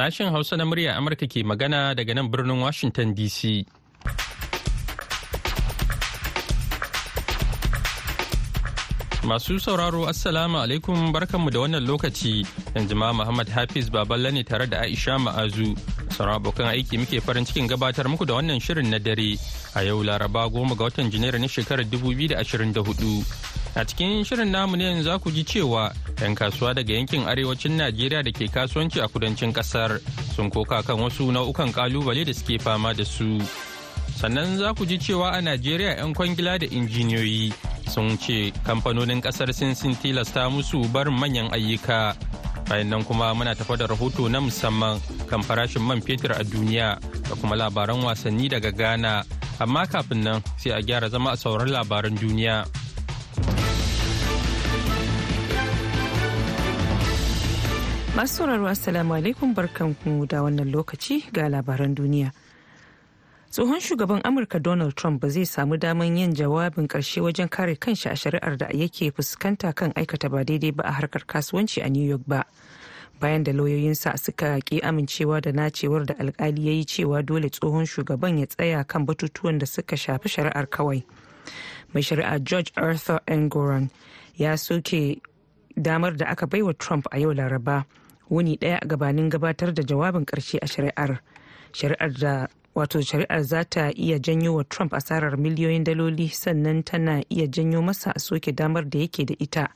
Sashen Hausa na murya Amurka ke magana daga nan birnin Washington DC. Masu sauraro Assalamu alaikum barkanmu da wannan lokaci yanzu ma Muhammad Hafiz Baballe ne tare da Aisha Ma'azu. Sauran abokan aiki muke farin cikin gabatar muku da wannan shirin na dare a yau Laraba goma ga watan Janairu na shekarar 2024. A cikin shirin namu ne yanzu ku ji cewa 'yan kasuwa daga yankin arewacin Najeriya da ke kasuwanci a kudancin ƙasar sun koka kan wasu nau'ukan ƙalubale da suke fama da su. Sannan za ku ji cewa a Najeriya 'yan kwangila da injiniyoyi sun ce kamfanonin ƙasar sun tilasta musu barin manyan ayyuka. Bayan nan kuma muna tafa da rahoto na musamman kan farashin man fetur a duniya da kuma labaran wasanni daga Ghana. Amma kafin nan sai a gyara zama a sauran labaran duniya. Masu sauraro Assalamu alaikum barkanku da wannan lokaci ga labaran duniya. Tsohon shugaban Amurka Donald Trump ba zai samu daman yin jawabin ƙarshe wajen kare kanshi a shari'ar da yake fuskanta kan aikata ba daidai ba a harkar kasuwanci a New York ba. Bayan da lauyoyinsa suka ki amincewa da nacewar da alkali ya yi cewa dole tsohon shugaban ya tsaya kan batutuwan da suka shafi shari'ar kawai. Mai shari'a George Arthur Engoron ya soke damar da aka baiwa Trump a yau Laraba. wuni ɗaya gabanin gabatar da jawabin ƙarshe a shari'ar shari'ar da wato shari'ar za ta iya janyo wa trump asarar miliyoyin daloli sannan tana iya janyo masa a soke damar da yake da ita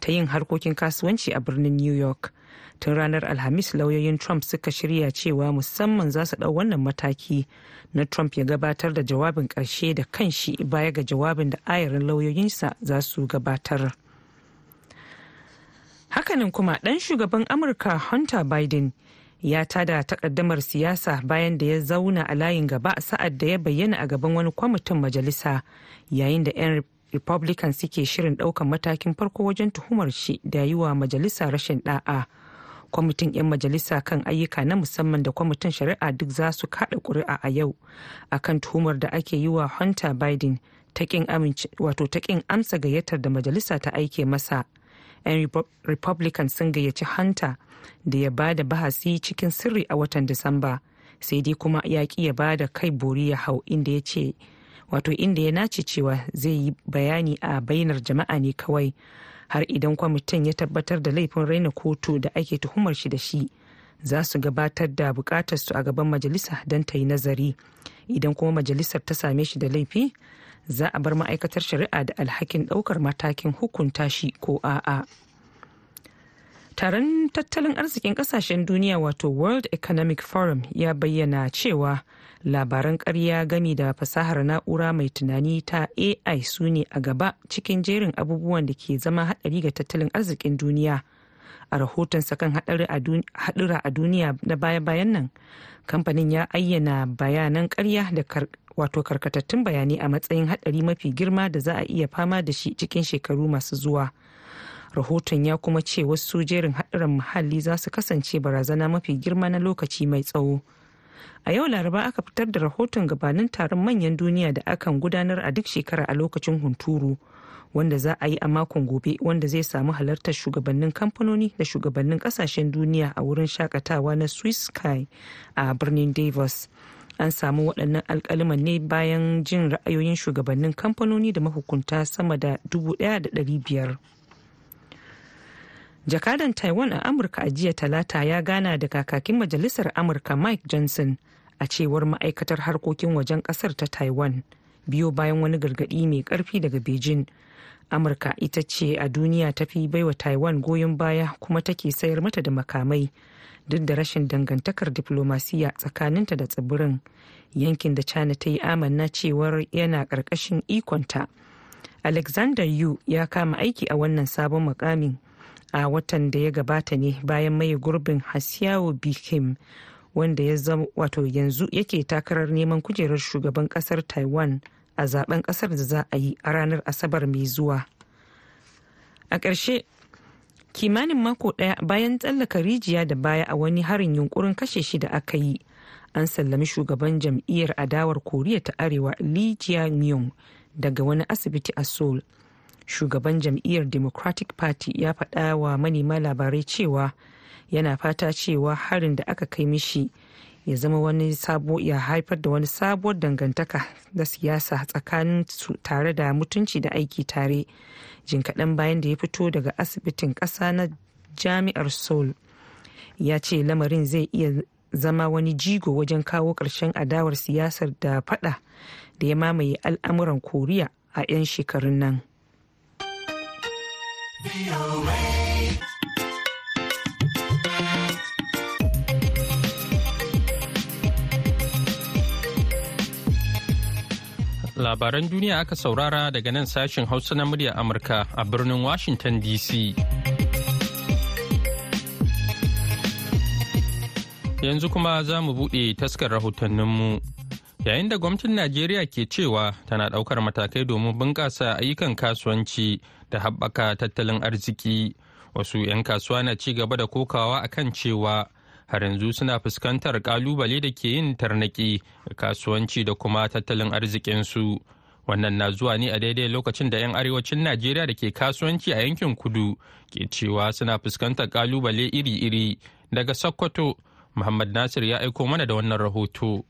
ta yin harkokin kasuwanci a birnin new york tun ranar alhamis lauyoyin trump suka shirya cewa musamman za su ɗau wannan mataki na trump ya gabatar da jawabin ƙarshe da kanshi baya ga jawabin da ayarin lauyoyinsa za su gabatar. haka nan kuma ɗan shugaban amurka hunter biden ya tada takaddamar siyasa bayan da ya zauna a layin gaba sa'ad da ya bayyana a gaban wani kwamitin majalisa yayin da 'yan republican suke shirin ɗaukan matakin farko wajen tuhumar shi da yi wa majalisa rashin ɗa'a. Kwamitin 'yan majalisa kan ayyuka na musamman da kwamitin shari'a duk za su kaɗa ƙuri'a a yau akan tuhumar da ake yi wa hunter biden ta ƙin amsa gayyatar da majalisa ta aike masa. 'yan republican sun gayyaci hunter da ya ba da bahasi cikin sirri a watan disamba. Sai dai kuma ya ki ya ba da kai bori ya hau inda ya ce wato inda ya nace cewa zai yi bayani a bainar jama'a ne kawai har idan kwamitin ya tabbatar da laifin raina kotu da ake tuhumar shi da shi. Za su gabatar da buƙatar su a gaban majalisa don ta yi nazari. Idan kuma majalisar ta same shi da laifi za a bar ma'aikatar shari'a da alhakin ɗaukar matakin hukunta shi ko a'a. Taron tattalin arzikin ƙasashen duniya wato World Economic Forum ya bayyana cewa labaran karya gami da fasahar na'ura mai tunani ta AI su ne a gaba cikin jerin abubuwan da ke zama haɗari ga tattalin arzikin duniya. A rahotonsa kan haɗura a duniya na baya-bayan nan, kamfanin ya ayyana bayanan karya da wato karkatattun bayanai a matsayin haɗari mafi girma da za a iya fama da shi cikin shekaru masu zuwa. Rahoton ya kuma ce wasu jerin haɗarin muhalli za su kasance barazana mafi girma na lokaci mai tsawo. A yau laraba aka fitar da rahoton gabanin taron manyan duniya da akan gudanar a duk shekara a lokacin hunturu wanda za a yi a makon gobe wanda zai samu halartar shugabannin kamfanoni da shugabannin ƙasashen duniya a wurin shaƙatawa na swiss sky a birnin davos. An samu waɗannan alkaliman ne bayan jin ra'ayoyin shugabannin kamfanoni da mahukunta sama da 1,500 jakadan taiwan a amurka a jiya talata ya gana da kakakin majalisar amurka mike johnson a cewar ma'aikatar harkokin wajen ƙasar ta taiwan biyo bayan wani gargaɗi mai ƙarfi daga beijing. Amurka ita ce a duniya ta fi baiwa taiwan goyon baya kuma take sayar mata da makamai duk da rashin dangantakar diplomasiya tsakaninta da tsibirin yankin da china ta yi amanna cewar yana ƙarƙashin ikonta. Alexander yu ya kama aiki a wannan sabon mukamin a watan da ya gabata ne bayan maye gurbin hasiyawo bikim wanda ya zama wato yanzu yake takarar neman kujerar shugaban ƙasar taiwan a zaɓen ƙasar da za a yi a ranar asabar mai zuwa. A ƙarshe kimanin mako ɗaya bayan tsallaka rijiya da baya a wani harin yunkurin kashe shi da aka yi an sallami shugaban jam'iyyar adawar koriya ta arewa lee jae daga wani asibiti a seoul. Shugaban jam'iyyar democratic party ya faɗa wa manema labarai cewa yana fata cewa harin da aka kai mishi ya zama wani sabo ya haifar da wani sabuwar dangantaka da siyasa tsakanin su tare da mutunci da aiki tare jin kaɗan bayan da ya fito daga asibitin ƙasa na jami'ar seoul ya ce lamarin zai iya zama wani jigo wajen kawo ƙarshen adawar siyasar da fada da ya mamaye al'amuran koriya a 'yan shekarun nan. Labaran duniya aka saurara daga nan sashen Hausa na murya Amurka a birnin Washington DC. Yanzu kuma za mu buɗe taskar rahotanninmu. Yayin da gwamnatin Najeriya ke cewa tana ɗaukar matakai domin bunƙasa ayyukan kasuwanci da haɓaka tattalin arziki, wasu 'yan kasuwa na ci gaba da kokawa akan cewa har yanzu suna fuskantar ƙalubale da ke yin tarnaki kasuwanci da kuma tattalin arzikinsu. Wannan na zuwa ne a daidai lokacin da 'yan arewacin najeriya da ke kasuwanci a yankin kudu ke cewa suna fuskantar ƙalubale iri-iri. Daga sokoto muhammad nasir ya aiko mana da wannan rahoto.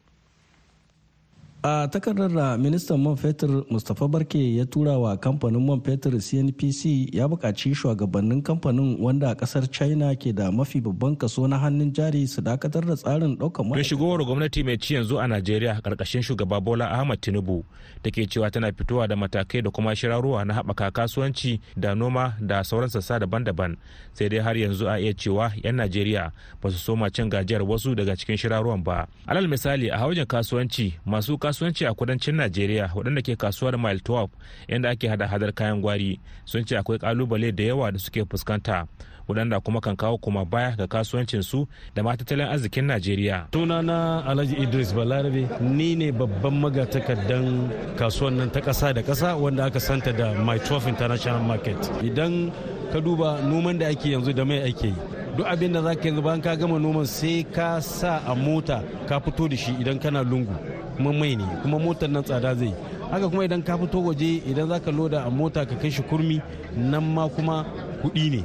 A takardar da ministan man fetur mustapha barke ya tura wa kamfanin man fetur cnpc ya buƙaci shugabannin kamfanin wanda ƙasar china ke da mafi babban kaso na hannun jari su dakatar da tsarin ɗaukar mai shigowar gwamnati mai ci yanzu a najeriya ƙarƙashin shugaba bola ahmad tinubu da ke cewa tana fitowa da matakai da kuma shirarruwa na haɓaka kasuwanci da noma da sauran sassa daban-daban. Sai dai har yanzu a iya cewa 'yan najeriya ba su soma cin gajiyar wasu daga cikin shirarruwan ba. Alal misali a haujin kasuwanci masu kasuwanci a kudancin najeriya waɗanda ke kasuwar mile 12 inda ake hada hadar kayan gwari. Sun ce akwai ƙalubale da yawa da suke fuskanta. Waɗanda kuma kan kawo kuma baya ga kasuwancin su da ma tattalin arzikin najeriya. Sunana alhaji idris balarabe ni ne babban magatakardan kasuwan nan ta ƙasa da ƙasa wanda aka santa da my 12 international market. Idan ka duba noman da ake yanzu da mai ake yi duk abin da za ka yanzu bayan ka gama noman sai ka sa a mota ka fito da shi idan kana lungu kuma mai ne kuma motar nan tsada zai haka kuma idan ka fito waje idan za ka loda a mota ka kai shi kurmi nan ma kuma kuɗi ne.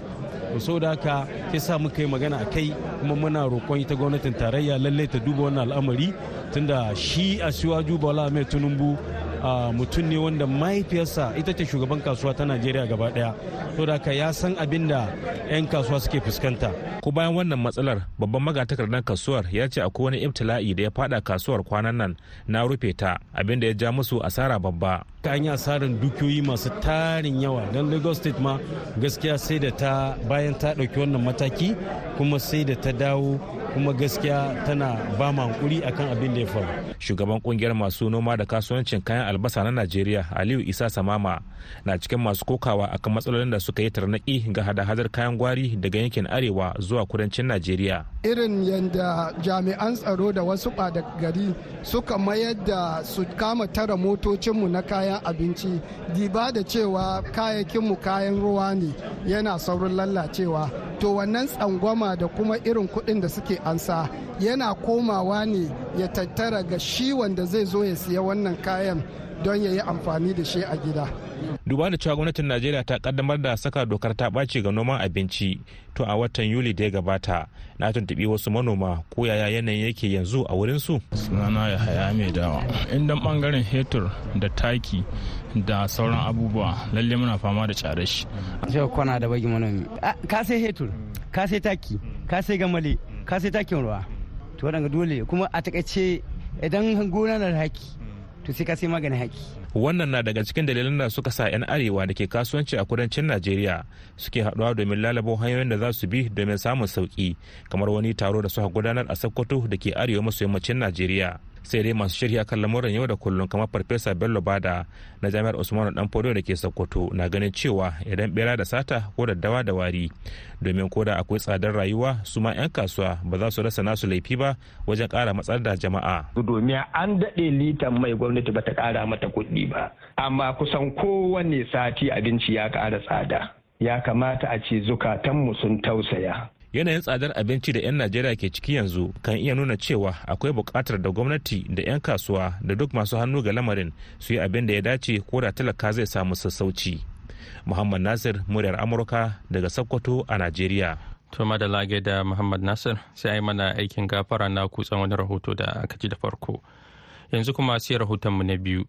So da haka ya sa muka yi magana a kai kuma muna roƙon ita gwamnatin tarayya lallai ta duba wannan al'amari tunda shi a siwaju bala mai tunumbu mutum ne wanda mahaifiyarsa ita ce shugaban kasuwa ta najeriya gaba ɗaya to da ya san abin da 'yan kasuwa suke fuskanta. Ko bayan wannan matsalar babban magatakardar kasuwar ya ce akwai wani ibtila'i da ya fada kasuwar kwanan nan na rufe ta abin da ya ja musu asara babba. An yi asarar dukiyoyi masu tarin yawa. Don lagos state ma gaskiya sai da ta bayan ta ɗauki wannan mataki kuma sai da ta dawo kuma gaskiya tana ba ma hankuri akan abin da ya faru. Shugaban ƙungiyar masu noma da kasuwancin kayan albasa na najeriya aliyu isa samama na cikin masu kokawa akan matsalolin da suka yi tarnaki ga hada-hadar kayan gwari daga yankin arewa zuwa kudancin najeriya. Irin yadda jami'an tsaro da wasu ɓada gari suka mayar da su kama tara motocinmu na kayan abinci diba da cewa kayakinmu kayan ruwa ne yana saurin lallacewa to wannan tsangwama da kuma irin kuɗin da suke ansa yana komawa ne ya tattara ga shi wanda zai zo ya siya wannan kayan don ya yi amfani da shi a gida. Duba da cewa gwamnatin najeriya ta kaddamar da saka dokar ta ɓaci ga noman abinci to a watan yuli da ya gabata na tuntuɓi wasu manoma ko yaya yanayin yake yanzu a wurin su sunana ya haya mai dawa indan ɓangaren hetur da taki da sauran abubuwa lalle muna fama da tsare shi. Sai kwana da bagi manomi. Ka sai hetur ka sai taki ka sai gamale ka sai takin ruwa. To wadanga dole kuma a taƙaice idan gona na haki to sai ka sai maganin haki. Wannan na daga cikin dalilan da suka sa 'yan arewa da ke kasuwanci a kudancin najeriya suke haɗuwa domin lalabo hanyoyin da za su bi domin samun sauƙi kamar wani taro da suka gudanar a sokoto da ke arewa maso yammacin najeriya. Sai dai masu shirya kan lamuran yau da kullum kamar farfesa bello ba da na jami'ar usmanu dan fodo da ke sokoto na ganin cewa idan bera da sata ko daddawa da wari domin ko da akwai tsadar rayuwa su ma 'yan kasuwa ba za su rasa nasu laifi ba wajen kara matsar da jama'a. Domin an daɗe litan mai gwamnati ba ta kara mata kuɗi ba amma kusan kowane sati abinci ya kara tsada. Ya kamata a ce zukatanmu sun tausaya. Yanayin tsadar abinci da 'yan najeriya ke ciki yanzu kan iya nuna cewa akwai buƙatar da gwamnati da 'yan kasuwa da duk masu hannu ga lamarin su yi abin da ya dace ko da talaka zai samu sassauci muhammad nasir muryar amurka daga sokoto a najeriya To madalla da Muhammad Nasir sai ai mana aikin gafara na kutsan wani rahoto da aka ji da farko. Yanzu kuma sai rahotonmu na biyu.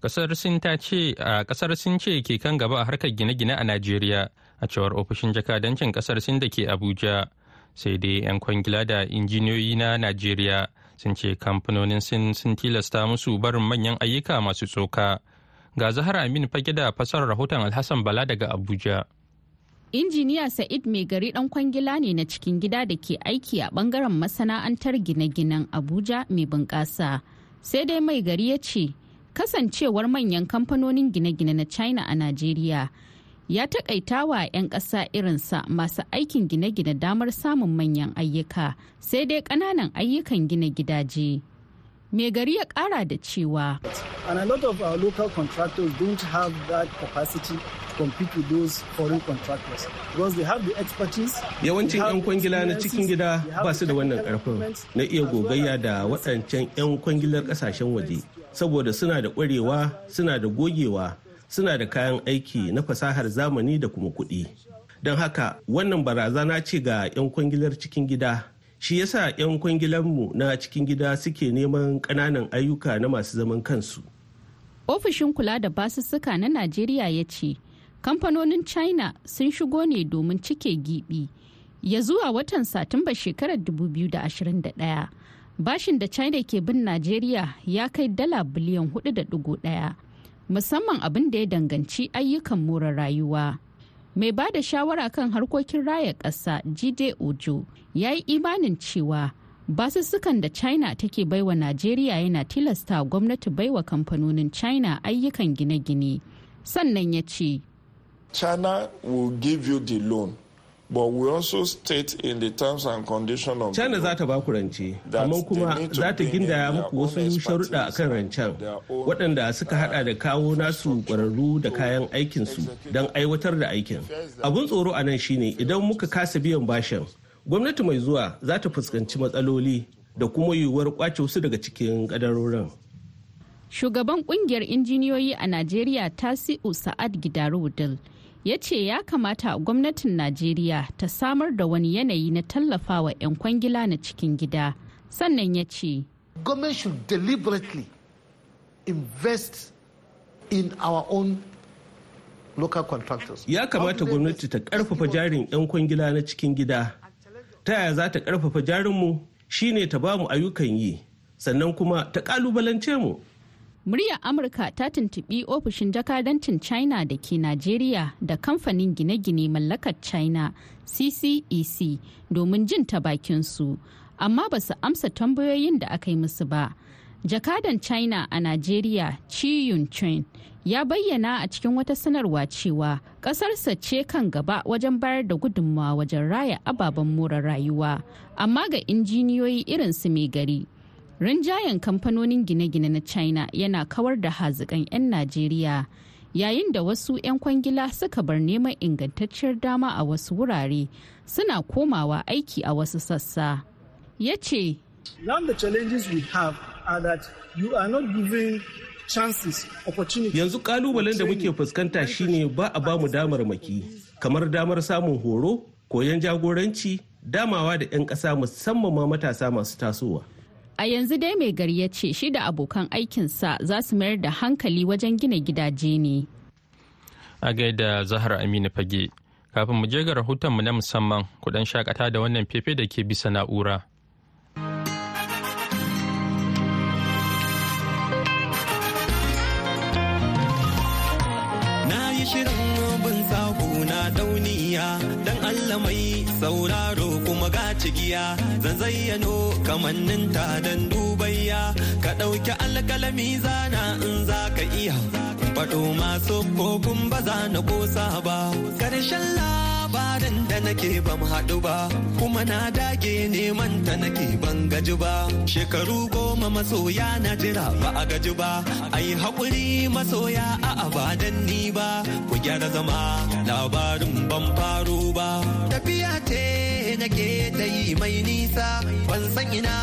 Kasar Sin ta ce a ƙasar Sin ce ke kan gaba a harkar gine-gine a Najeriya a cewar ofishin jakadancin ƙasar Sin da ke Abuja. Sai dai 'yan kwangila da injiniyoyi na Najeriya sun ce kamfanonin Sin sun tilasta musu barin manyan ayyuka masu tsoka. Ga Zahar Aminu fage da fasarar rahoton Alhassan Bala daga Abuja. injiniya sa'id mai gari dan kwangila ne na cikin gida da ke aiki a ɓangaren masana'antar gine-ginen abuja mai bunƙasa sai dai mai gari ya ce kasancewar manyan kamfanonin gine-gine na china a najeriya ya taƙaita wa 'yan ƙasa irinsa masu aikin gine-gine damar samun manyan ayyuka sai dai ƙananan ayyukan gina gidaje. Mai gari ya ƙara da cewa and a lot of our local contractors don't have that capacity compete with those foreign contractors because they have the expertise. Yawancin 'yan kwangila na cikin gida ba su da wannan ƙarfin na iya gogayya da waɗancan 'yan kwangilar ƙasashen waje saboda suna da ƙwarewa suna da gogewa suna da kayan aiki na fasahar zamani da kuma kuɗi. Don haka wannan barazana ce ga 'yan kwangilar cikin gida shi yasa 'yan kwangilanmu na cikin gida suke neman ƙananan ayyuka na masu zaman kansu. Ofishin kula da basussuka na Najeriya ya ce, kamfanonin china sun shigo ne domin cike gibi ya zuwa watan satumba shekarar 2021 bashin da china ke bin najeriya ya kai dala biliyan 4.1 musamman abin da ya danganci ayyukan more rayuwa mai ba da shawara kan harkokin raya ƙasa jide ojo ya yi imanin cewa basussukan da china take baiwa najeriya yana tilasta gwamnati baiwa kamfanonin china ayyukan gine-gine sannan ya ce China will give you the loan. But we also state in the terms and condition of China za ta ba ku rance, amma kuma za ta gindaya muku wasu sharuɗa a kan rancen waɗanda suka hada da kawo nasu ƙwararru da kayan aikinsu don aiwatar da aikin. Abun tsoro a nan shine idan muka kasa biyan bashin, gwamnati mai zuwa za ta fuskanci matsaloli da kuma yiwuwar ƙwace wasu daga cikin ƙadarorin. Shugaban ƙungiyar injiniyoyi a Najeriya Tasi'u Sa'ad Gidarudul ya ce ya kamata gwamnatin Najeriya ta samar da wani yanayi na tallafawa 'yan kwangila na cikin gida. Sannan ya ce, Government should deliberately invest in our own local contractors. Ya kamata gwamnati ta ƙarfafa jarin 'yan kwangila na cikin gida. Ta yaya za ta ƙarfafa jarinmu shine ta ba mu ayyukan yi, sannan kuma ta kalubalance mu. Muryar amurka ta tuntubi ofishin jakadancin china da ke najeriya da kamfanin gine-gine mallakar china ccec domin jin ta bakinsu amma ba su amsa tambayoyin da aka yi musu ba. Jakadan china a najeriya chi yun chen ya bayyana a cikin wata sanarwa cewa ƙasarsa ce kan gaba wajen bayar da gudunmawa wajen raya ababen more rayuwa amma ga injiniyoyi irin su mai gari. Rinjayen kamfanonin gine-gine na china yana kawar da hazikan 'yan najeriya yayin da wasu 'yan kwangila suka bar neman ingantacciyar dama a wasu wurare suna komawa aiki a wasu sassa. Ya ce yanzu kalubalen da muke fuskanta shine ba a ba mu damar maki kamar damar samun horo koyon jagoranci damawa da 'yan ƙasa musamman ma matasa masu tasowa. A yanzu dai mai gari ya ce shi da abokan aikinsa za su mayar da hankali wajen gina gidaje ne. A gaida Zahra Aminu Fage, kafin mu je ga rahotonmu na musamman kudan shakata da wannan fefe da ke bisa na'ura. Na yi shirin bin sahu na dauniya don Allah mai sauraro cigiya zan zayyano kamannin ta don dubayya. Ka ɗauki alkalami zana in za ka iya. Faɗo masu kofin ba za na kosa ba. Ƙarshen labarin da nake ban haɗu ba kuma na dage neman ta nake ban gaji ba. Shekaru goma masoya na jira ba a gaji ba. Ai haƙuri masoya a abadan ni ba. Ku gyara zama labarin ban faro ba. Tafiya te nake ta yi mai nisa. Ban san ina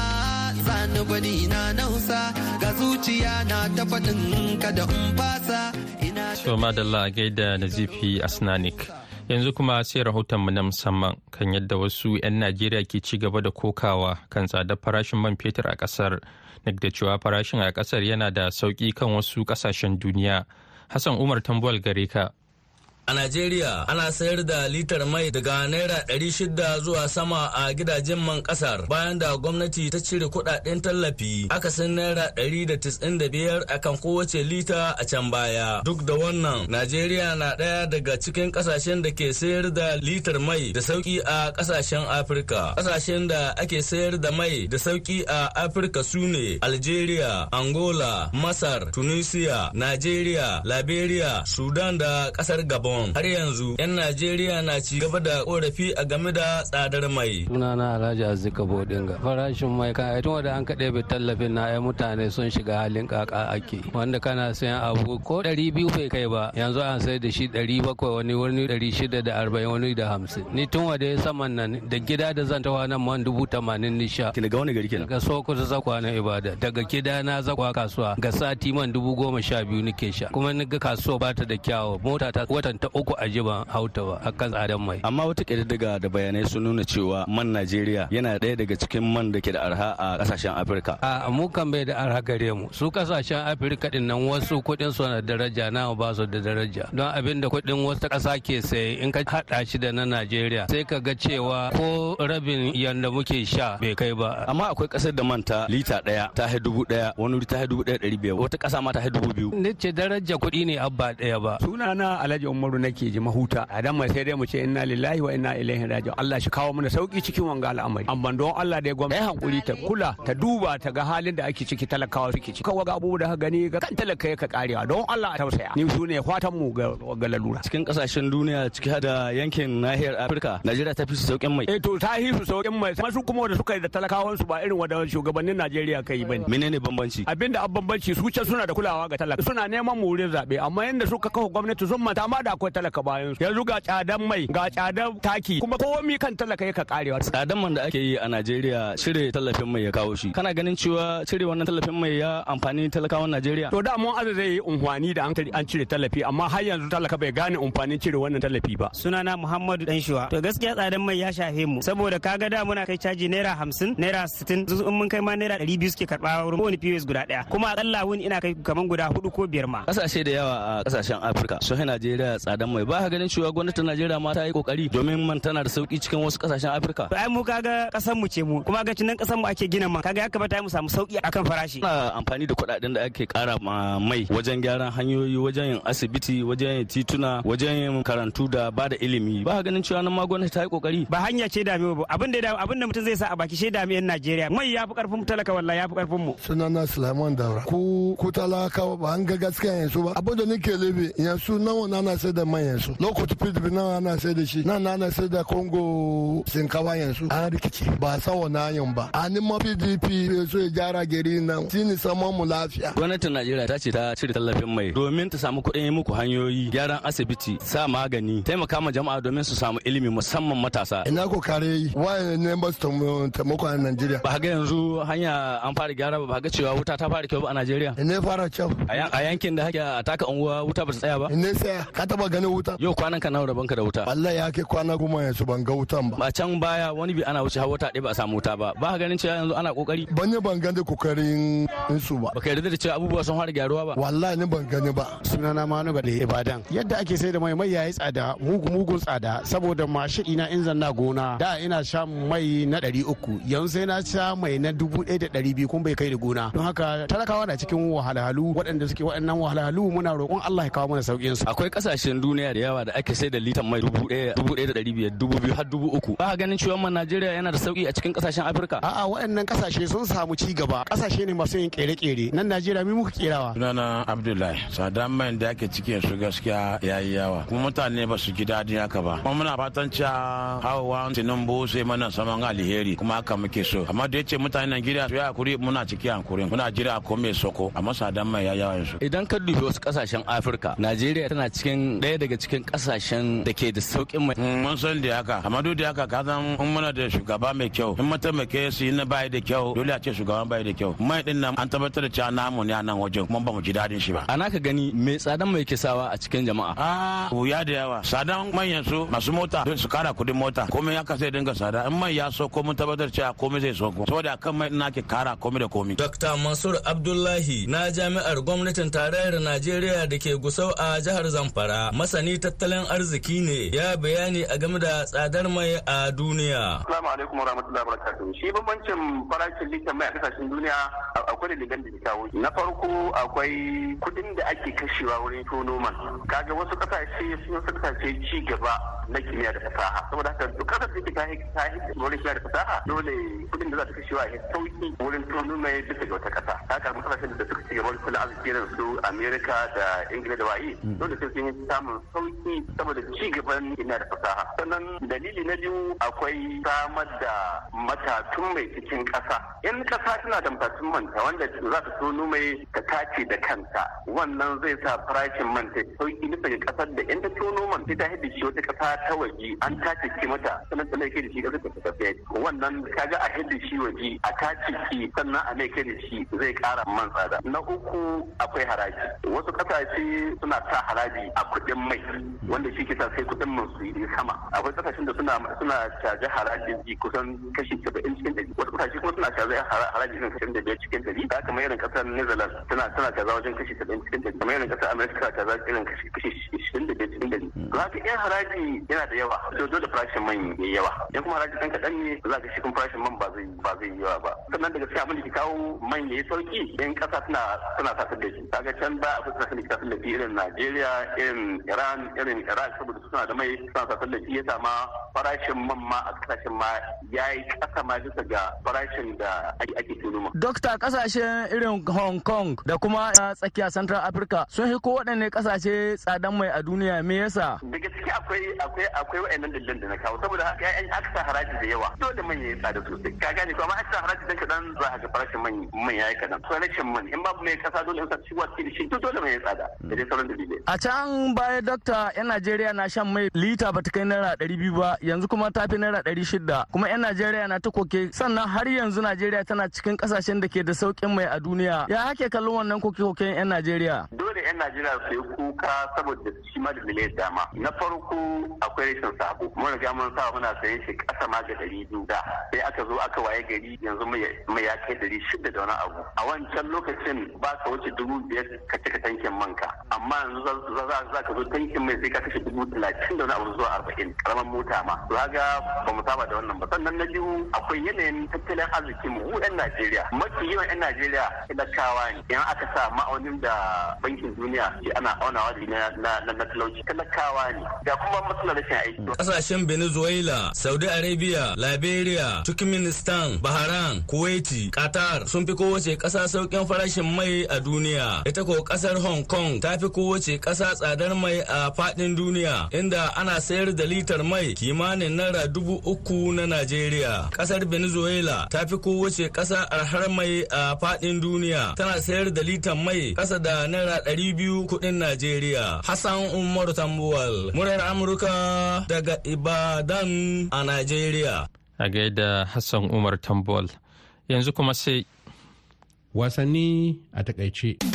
zani bani na nausa. Ga zuciya na ta faɗin kada in fasa. Ina So madalla gaida Nazifi Asnanik. yanzu kuma sai rahotonmu na musamman kan yadda wasu 'yan najeriya ke ci gaba da kokawa kan tsadar farashin man fetur a ƙasar duk da cewa farashin a ƙasar yana da sauƙi kan wasu ƙasashen duniya. Hassan umar tambuwal gare ka. A Najeriya ana sayar da litar mai daga Naira ɗari shida zuwa sama a gidajen man ƙasar bayan da gwamnati ta cire kuɗaɗen tallafi Naira da tis'in da biyar akan kowace lita a can baya. Duk da wannan, Najeriya na ɗaya daga cikin ƙasashen da ke sayar da litar mai da sauƙi a ƙasashen Afirka. Ƙasashen da ake sayar da mai da sauƙi a Afirka su ne Algeria, Angola, Masar, Tunisia, Najeriya, Liberia, Sudan da ƙasar Gabon. Har yanzu 'yan Najeriya na ci gaba da korafi a game da tsadar mai. Sunana Alhaji Azzika Bodinga. Farashin mai kan tun wanda an kaɗe bi tallafin na ai mutane sun shiga halin kaka ake. Wanda kana sayan abu ko ɗari biyu bai kai ba yanzu an sai da shi ɗari bakwai wani wani ɗari shida da arba'in wani da hamsin. Ni tun wanda ya saman nan da gida da zan tawa nan man dubu tamanin ni sha. Daga wani gari kenan? Daga Sokoto zakwa na Ibada. Daga gida na zakwa kasuwa ga sati man dubu goma sha biyu nike sha. Kuma ni ga kasuwa ba ta da kyawu. Mota ta watan ta uku a jiban hauta ba a kan tsadan mai. Amma wata ƙididdiga da bayanai sun nuna cewa man Najeriya yana ɗaya daga cikin man da ke da arha a ƙasashen Afirka. A mu kan bai da arha gare mu. Su ƙasashen Afirka ɗin nan wasu kuɗin su na daraja na ba su da daraja. Don abin da kuɗin wasu ƙasa ke saye in ka haɗa shi da na Najeriya sai ka ga cewa ko rabin yanda muke sha bai kai ba. Amma akwai ƙasar da manta lita ɗaya ta hai dubu ɗaya wani wuri ta hai dubu ɗaya ɗari biyar wata ƙasa ma ta hai dubu biyu. Ni ce daraja kuɗi ne abba ɗaya ba. Sunana Alhaji Umaru nake ji mahuta. A dan mai sai dai mu ce inna lillahi wa inna ilaihi raji'un. Allah shi kawo mana sauƙi cikin wanga al'amari. Amma don Allah da ya gwamnati ya hankuri ta kula ta duba ta ga halin da ake ciki talakawa suke ciki. Kawai ga abubuwa da ka gani ga kan talaka ka karewa. Don Allah a tausaya. Ni su ne fatan mu ga lalura. Cikin ƙasashen duniya ciki da yankin nahiyar Afirka Najeriya ta fi su saukin mai. Eh to ta fi su saukin mai. Masu kuma da suka yi da talakawan su ba irin wanda shugabannin Najeriya kai ba ne menene bambanci? Abinda a bambanci su ce suna da kulawa ga talaka. Suna neman mu wurin zaɓe amma yanda suka kafa gwamnati sun mata ma da akwai talaka bayan su. Yanzu ga tsadan mai ga tsadan taki kuma komi kan talaka yaka karewa. Tsadan man da ake yi a Najeriya cire tallafin mai ya kawo shi. Kana ganin cewa cire wannan tallafin mai ya amfani talakawan Najeriya? To da mun aza zai yi unhwani da an cire tallafi amma har yanzu talaka bai gane umfanin cire wannan tallafi ba. Sunana Muhammadu Danshuwa. To gaskiya tsadan mai ya shafe mu saboda kaga da muna kai caji naira hamsin naira sittin in mun kai ma naira ɗari biyu suke karɓa wurin kowane POS guda ɗaya. Kuma akalla wuni ina kai kaman guda huɗu ko biyar ma. Kasashe da yawa a ƙasashen Afirka sun Najeriya tsadan mai ba ganin cewa gwamnatin Najeriya ma ta yi ƙoƙari domin man tana da sauƙi cikin wasu ƙasashen Afirka. Ai mu kaga ƙasar mu ce mu kuma ga cinan ƙasar mu ake gina man kaga ya kamata mu samu sauƙi akan farashi. Ana amfani da kuɗaɗen da ake ƙara ma mai wajen gyaran hanyoyi wajen yin asibiti wajen yin tituna wajen yin karantu da ba da ilimi ba ganin cewa nan ma gwamnati ta yi ƙoƙari. Ba hanya ce dame ba abin da abin da mutum zai sa a baki shi dame yan Najeriya mai ya fi ƙarfin talaka wallahi ya fi ƙarfin mu. Sunana Sulaiman Daura. Ku ku talaka ba an ga gaskiya yanzu ba abin da nake lebe yanzu nawa na na sai da man yanzu lokacin pdp nawa na sai da shi? Nan na na sai da congo shinkawa yanzu. An rikici ba san wani hanyar ba. A nima pdp so ya gyara gari nan. Shine saman mu lafiya. Gwamnatin najeriya ta ce ta cire tallafin mai domin ta samu kuɗin muku hanyoyi gyaran asibiti sa magani taimaka ma jama'a domin su samu ilimi musamman matasa. Ina ko kare yi waye ne ba su taimako a najeriya? Ba ga yanzu hanya an fara gyara ba? Ga cewa wuta ta fara kyau ba a najeriya? Ne fara kyau. A yankin da hake a taka unguwa wuta ba ta tsaya ba? Ne tsaya. Ka taba ganin wuta. Yau kwanan ka nawa rabon ka da wuta? Wallahi ya ke kwana goma yanzu ban ga wutan ba. Ba can baya wani bi ana wuce har wata ɗaya ba a samu wuta ba. Ba ka ganin cewa yanzu ana ƙoƙari ban yi ban gani ƙoƙarin su ba. Baka yarda da cewa abubuwa sun fara gyaruwa ba? Wallahi ni ban gani ba. Sunana manu ga ibadan. Yadda ake sai da mai mai yayi tsada mugu mugun tsada. Saboda mashidi na in zanna gona da ina sha mai na ɗari uku. Yanzu sai na sha mai na dubu ɗaya da ɗari biyu kun bai kai da gona. Don haka talakawa na cikin wahalhalu. Waɗanda suke waɗannan wahalhalu muna roƙon Allah ya kawo mana sauƙin su. Akwai ƙasashen duniya da yawa da ake sai da litan mai dubu ɗaya dubu ɗaya da ɗari biyar dubu biyu har dubu uku. Ba ganin cewa man Najeriya yana da sauƙi a cikin ƙasashen Afirka? A'a waɗannan ƙasashe sun samu ci gaba. Ƙasashe ne masu yin ƙere-ƙere. Nan Najeriya mi muka kerawa sunana Abdullahi. Sadan mai da ake cikin su gaskiya yayi yawa. Kuma mutane ba su ji daɗin haka ba. Kuma muna fatan cewa hawa Tinubu sai mana saman alheri kuma haka muke so. Amma da ya ce mutanen Najeriya su ya haƙuri muna ciki hankuri muna jira ko mai soko amma sadan mai yayi yawa yanzu. Idan ka dubi wasu ƙasashen Afirka Najeriya tana cikin ɗaya daga cikin ƙasashen da ke da sauƙin mai. Mun san da haka, amma duk da haka ka san in muna da shugaba mai kyau, in mataimake su yi na bayi da kyau, dole a ce shugaban bayi da kyau. Mai ɗin nan an tabbatar da cewa namu ne a nan wajen kuma ba mu ji daɗin shi ba. A naka gani me tsadan mai ke sawa a cikin jama'a? A wuya da yawa. Tsadan manyan su masu mota don su kara kuɗin mota. Komai haka sai dinga tsada. In mai ya so ko mun tabbatar cewa komai zai so ko. Saboda kan mai ina ke kara komai da komai. Dr. Mansur Abdullahi na jami'ar gwamnatin tarayyar Najeriya da ke Gusau a jihar Zamfara. Masani tattalin arziki ne ya bayani a game da tsadar mai a duniya. Assalamu alaikum warahmatullahi wabarakatuh. Shi bambancin farashin litan mai a ƙasashen duniya akwai dalilan da kawo. Na farko akwai kuɗin da ake kashewa wurin tono man. Kaga wasu ƙasashe sun wasu ƙasashe ci gaba na kimiyya da fasaha. Saboda haka duk ƙasar da ke ta wurin kimiyya da fasaha dole kuɗin da za ta kashewa ya sauƙi wurin tono mai bisa ga wata kasa. Haka ƙasashen da suka ci gaba kula arziki irin su Amerika da Ingila da waye dole sai sun yi samun sauƙi saboda ci gaban kimiyya da fasaha. Sannan dalili na biyu akwai samar da matatun mai cikin kasa. In kasa tana da matatun manta wanda za ta tono mai ta tace da kanta wannan zai sa farashin man ta sauƙi bisa ga ƙasar da in ta tono man sai ta hidda shi wata kasa ta waje an tace mata sannan ta kai da shi ƙasar ta tafiya wannan kaga a hidda shi waje a tace ki sannan a mai kai da shi zai kara man tsada. Na uku akwai haraji. Wasu ƙasashe suna sa haraji a kuɗin mai wanda shi kisa sai kuɗin man su yi sama. Akwai ƙasashen da suna suna caji harajin ji kusan kashi saba'in cikin ɗari. Wasu ƙasashe kuma suna caji haraji kan kashin da biyar cikin ɗari. Da kamar irin ƙasar Netherlands tana tana caza wajen kashi saba'in cikin ɗari. Kamar irin ƙasar America tana caza irin kashi kashi haka in haraji yana da yawa. To dole farashin man ya yawa. In kuma haraji ɗan kaɗan ne za ka shi farashin man ba zai ba zai yawa ba. Sannan daga cikin abin da ke kawo man ya yi sauƙi in ƙasa tana tana sa da shi. Kaga can ba akwai ƙasashen da ke da irin Najeriya irin Iran irin Iraq saboda suna da mai suna sa da shi. Ya sama farashin man ma a ƙasashen ma ya yi ƙasa ma bisa ga farashin da ake tuno ma. Dokta ƙasashen irin Hong Kong da kuma tsakiya Central Africa sun ko waɗanne ƙasashe tsadan mai a duniya. Me yasa? Daga ciki akwai akwai akwai wa'annan dalilan da na kawo saboda haka ya aka sa haraji da yawa. Dole man ya yi tsada sosai. Ka gane ko? Amma aka sa haraji dan kadan za ka ga farashin man man ya yi kadan farashin man in babu mai kasa dole in sa ciwa cikin shi to dole man ya yi tsada. Da dai sauran dalilai. A can baya dokta yan Najeriya na shan mai lita bata kai naira ɗari biyu ba. Yanzu kuma ta fi naira ɗari shida. Kuma yan Najeriya na ta koke. Sannan har yanzu Najeriya tana cikin ƙasashen da ke da sauƙin mai a duniya. Ya ake kallon wannan koke-koken yan Najeriya. Yan Najeriya su yi kuka saboda shi ma da dalilai dama. Na farko akwai rashin sabo. Mun riga mun sa muna sayan shi ƙasa ma ga ɗari biyu da. Sai aka zo aka waye gari yanzu mai ya kai ɗari shida da wani abu. A wancan lokacin ba ka wuce dubu biyar ka cika tankin manka amma yanzu za ka zo tankin mai sai ka kashe dubu talatin da wani abu zuwa arba'in. Karamar mota ma. To ga ba mu saba da wannan ba. Sannan na biyu akwai yanayin tattalin arzikin mu. Mu 'yan Najeriya mafi yawan 'yan Najeriya talakawa ne. Idan aka sa ma'aunin da bankin duniya ana aunawa da na talauci. Talakawa ne. Ga kuma matsalar rashin aiki. Kasashen Venezuela Saudi Arabia Liberia Turkmenistan Bahrain Kuwaiti Qatar sun fi kowace ƙasa sauƙin farashin mai a duniya. Ita ko ƙasar Hong Kong ta fi kowace ƙasa tsadar mai a faɗin duniya inda ana sayar da litar mai kimanin naira dubu uku na Najeriya. Kasar Venezuela ta fi kowace ƙasa arhar mai a faɗin duniya. Tana sayar da litar mai ƙasa da naira ɗari biyu kuɗin Najeriya. Hassan Umaru Tambuwal, muryar Amurka daga Ibadan a Najeriya. A gaida Hassan Umar Tambuwal. Yanzu kuma sai. Wasanni a taƙaice.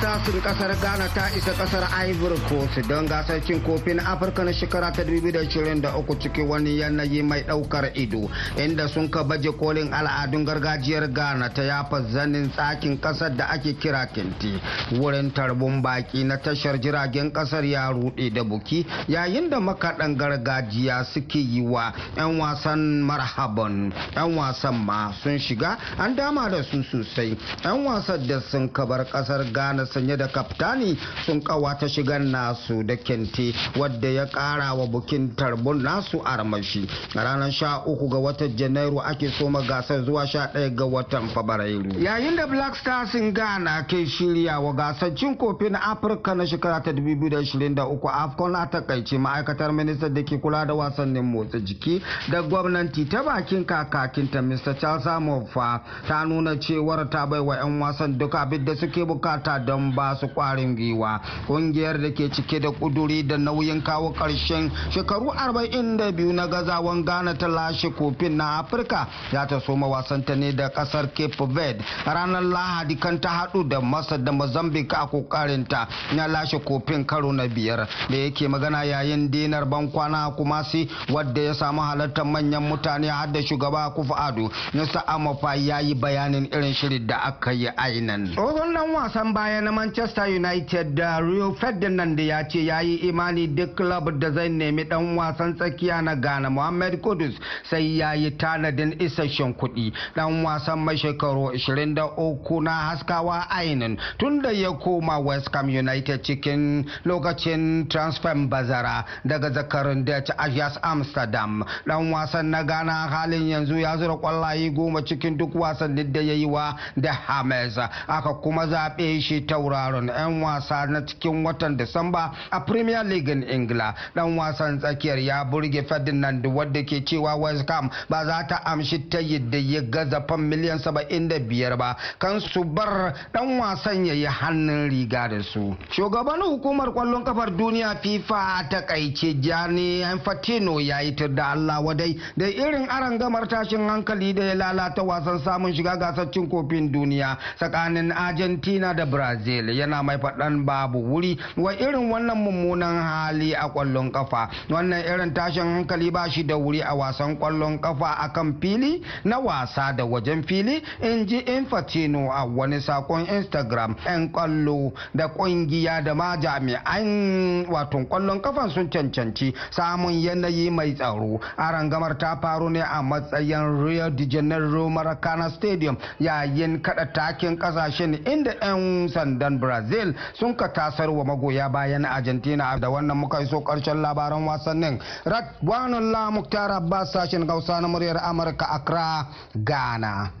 Din ƙasar ghana ta isa ƙasar ivory coast don gasar cin kofin afirka na shekara ta 2023 cikin wani yanayi mai ɗaukar ido inda sun ka baje kolin al'adun gargajiyar ghana ta yafa zanin tsakin ƙasar da ake kira kinti wurin tarbun baki na tashar jiragen ƙasar ya rude da buki yayin da makaɗan gargajiya suke yi wa 'yan wasan marhaban. 'yan wasan ma sun shiga an dama da su sosai. 'yan wasan da sun kabar ƙasar ghana sanye da kaftani sun ƙawata shigar nasu da kente wadda ya kara wa bukin tarbun nasu armashi. A ranar sha uku ga watan janairu ake soma gasar zuwa sha ɗaya ga watan fabrairu. Yayin da black stars in ghana ke shirya wa gasar cin kofin afirka na shekara ta 2023 afcon a taƙaice ma'aikatar ministan da ke kula da wasannin motsa jiki da gwamnati ta bakin kakakinta mr charles amofa ta nuna cewar ta bai wa 'yan wasan duk abin da suke buƙata don ba su kwarin gwiwa. Kungiyar da ke cike da kuduri da nauyin kawo ƙarshen shekaru 42 na gazawan ghana ta lashe kofin na afirka ya ta soma wasanta ne da ƙasar cape verde. Ranar lahadi kan ta hadu da masar da mozambique a kokarinta na lashe kofin karo na biyar. Da yake magana yayin dinar bankwana kumasi wadda ya samu halartar manyan mutane har da shugaba kufa ado nasa amafa ya yi bayanin irin shirin da aka yi ainan tsohon dan wasan baya na manchester united da rio ferdinand ya ce ya yi imani duk club da zai nemi dan wasan tsakiya na ghana mohamed kudus sai ya yi tanadin isasshen kuɗi. Dan wasan mai shekaru 23 na haskawa ainin tun da ya koma west ham united cikin lokacin transfer bazara daga zakarin dutch ajax amsterdam. Dan wasan na ghana halin yanzu ya zura kwallaye goma cikin duk wasannin da ya yi wa da hames aka kuma zaɓe shi tauraron 'yan wasa na cikin watan disamba a premier league in ingila. Dan wasan tsakiyar ya burge ferdinand wadda ke cewa west ham ba za ta amshi ta yadda ya gaza fan miliyan 75 ba. Kan su bar dan wasan ya yi hannun riga da su. Shugaban hukumar ƙwallon kafar duniya fifa ta kaice jani infantino ya yi da allah wadai da irin arangamar tashin hankali da ya lalata wasan samun shiga gasar cin kofin duniya tsakanin argentina da brazil. Yana mai faɗan babu wuri wa irin wannan mummunan hali a ƙwallon kafa wannan irin tashin hankali ba shi da wuri a wasan ƙwallon kafa a kan fili na wasa da wajen fili in ji infantino a wani saƙon instagram. 'yan ƙwallo da ƙungiya da ma jami'an wato ƙwallon kafan sun cancanci samun yanayi mai tsaro. A rangamar ta faru ne a matsayin rio de janeiro maracana stadium yayin kada takin ƙasashen inda 'yan sandan brazil sun ka tasar wa magoya bayan argentina. Da wannan muka iso ƙarshen labaran wasannin. Radwanul muktar abbas sashen gausa na muryar amurka accra ghana.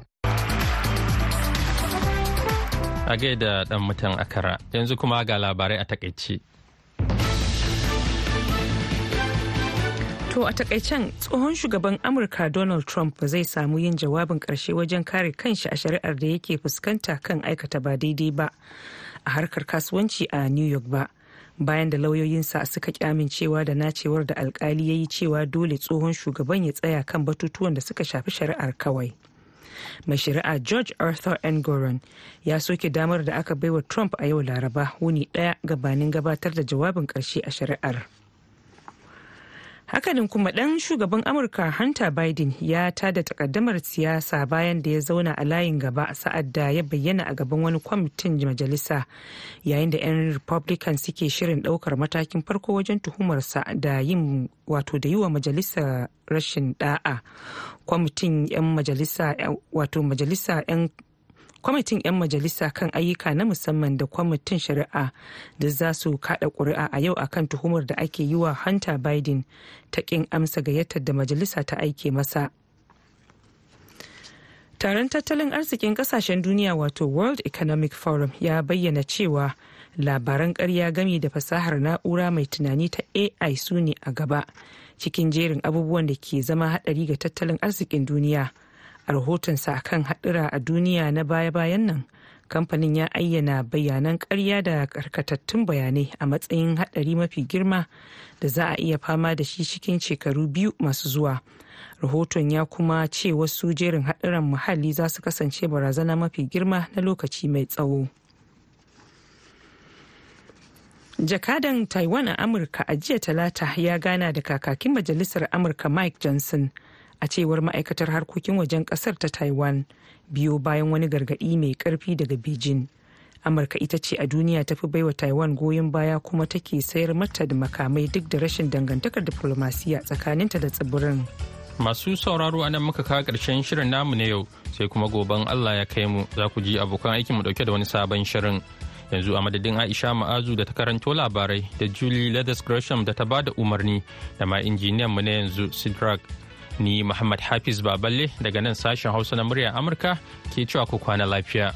A gaida dan mutan akara yanzu kuma ga labarai a taƙaice. To a takaicen tsohon shugaban Amurka Donald Trump zai samu yin jawabin ƙarshe wajen kare kanshi a shari'ar da yake fuskanta kan aikata ba daidai ba a harkar kasuwanci a New York ba. Bayan da lauyoyinsa suka amincewa da nacewar da alkali ya yi cewa dole tsohon shugaban ya tsaya kan batutuwan da suka shafi shari'ar kawai. Mai shari'a George Arthur N. Goron ya soke damar da aka baiwa Trump a yau Laraba wuni ɗaya gabanin gabatar da jawabin ƙarshe a shari'ar. Hakanin kuma dan shugaban amurka hunter biden ya tada takaddamar siyasa bayan da ya zauna a layin gaba sa'ad da ya bayyana a gaban wani kwamitin majalisa yayin da 'yan republican suke shirin ɗaukar matakin farko wajen tuhumarsa da yin wato da yi wa majalisa rashin da'a kwamitin 'yan majalisa wato majalisa 'yan kwamitin 'yan majalisa kan ayyuka na musamman da kwamitin shari'a da za su kada kuri'a a yau akan tuhumar da ake yi wa hunter biden ta kin amsa gayyatar da majalisa ta aike masa. Taron tattalin arzikin ƙasashen duniya wato world economic forum ya bayyana cewa labaran karya gami da fasahar na'ura mai tunani ta ai su ne a gaba cikin jerin abubuwan da ke zama hadari ga tattalin arzikin duniya. A rahotonsa kan haɗura a duniya na baya-bayan nan. Kamfanin ya ayyana bayanan karya da karkatattun bayanai a matsayin haɗari mafi girma da za a iya fama da shi cikin shekaru biyu masu zuwa. Rahoton ya kuma ce wasu jerin haɗuran muhalli za su kasance barazana mafi girma na lokaci mai tsawo. Jakadan taiwan a amurka a jiya talata ya gana da kakakin majalisar amurka mike johnson. A cewar ma'aikatar harkokin wajen ƙasar ta taiwan biyo bayan wani gargaɗi mai ƙarfi daga beijing. Amurka ita ce a duniya tafi baiwa taiwan goyon baya kuma take sayar mata da makamai duk da rashin dangantakar diplomasiya tsakaninta da tsibirin. Masu sauraro a nan muka kawo ƙarshen shirin namu na yau sai kuma goben allah ya kai mu za ku ji abokan aikin mu ɗauke da wani sabon shirin. Yanzu a madadin aisha ma'azu da ta karanto labarai da julie leathers gresham da ta ba da umarni da ma injiniyan mu na yanzu sidrak. Ni Muhammad Hafiz Baballe daga nan sashen Hausa na muryar Amurka ke cewa ku kwana lafiya.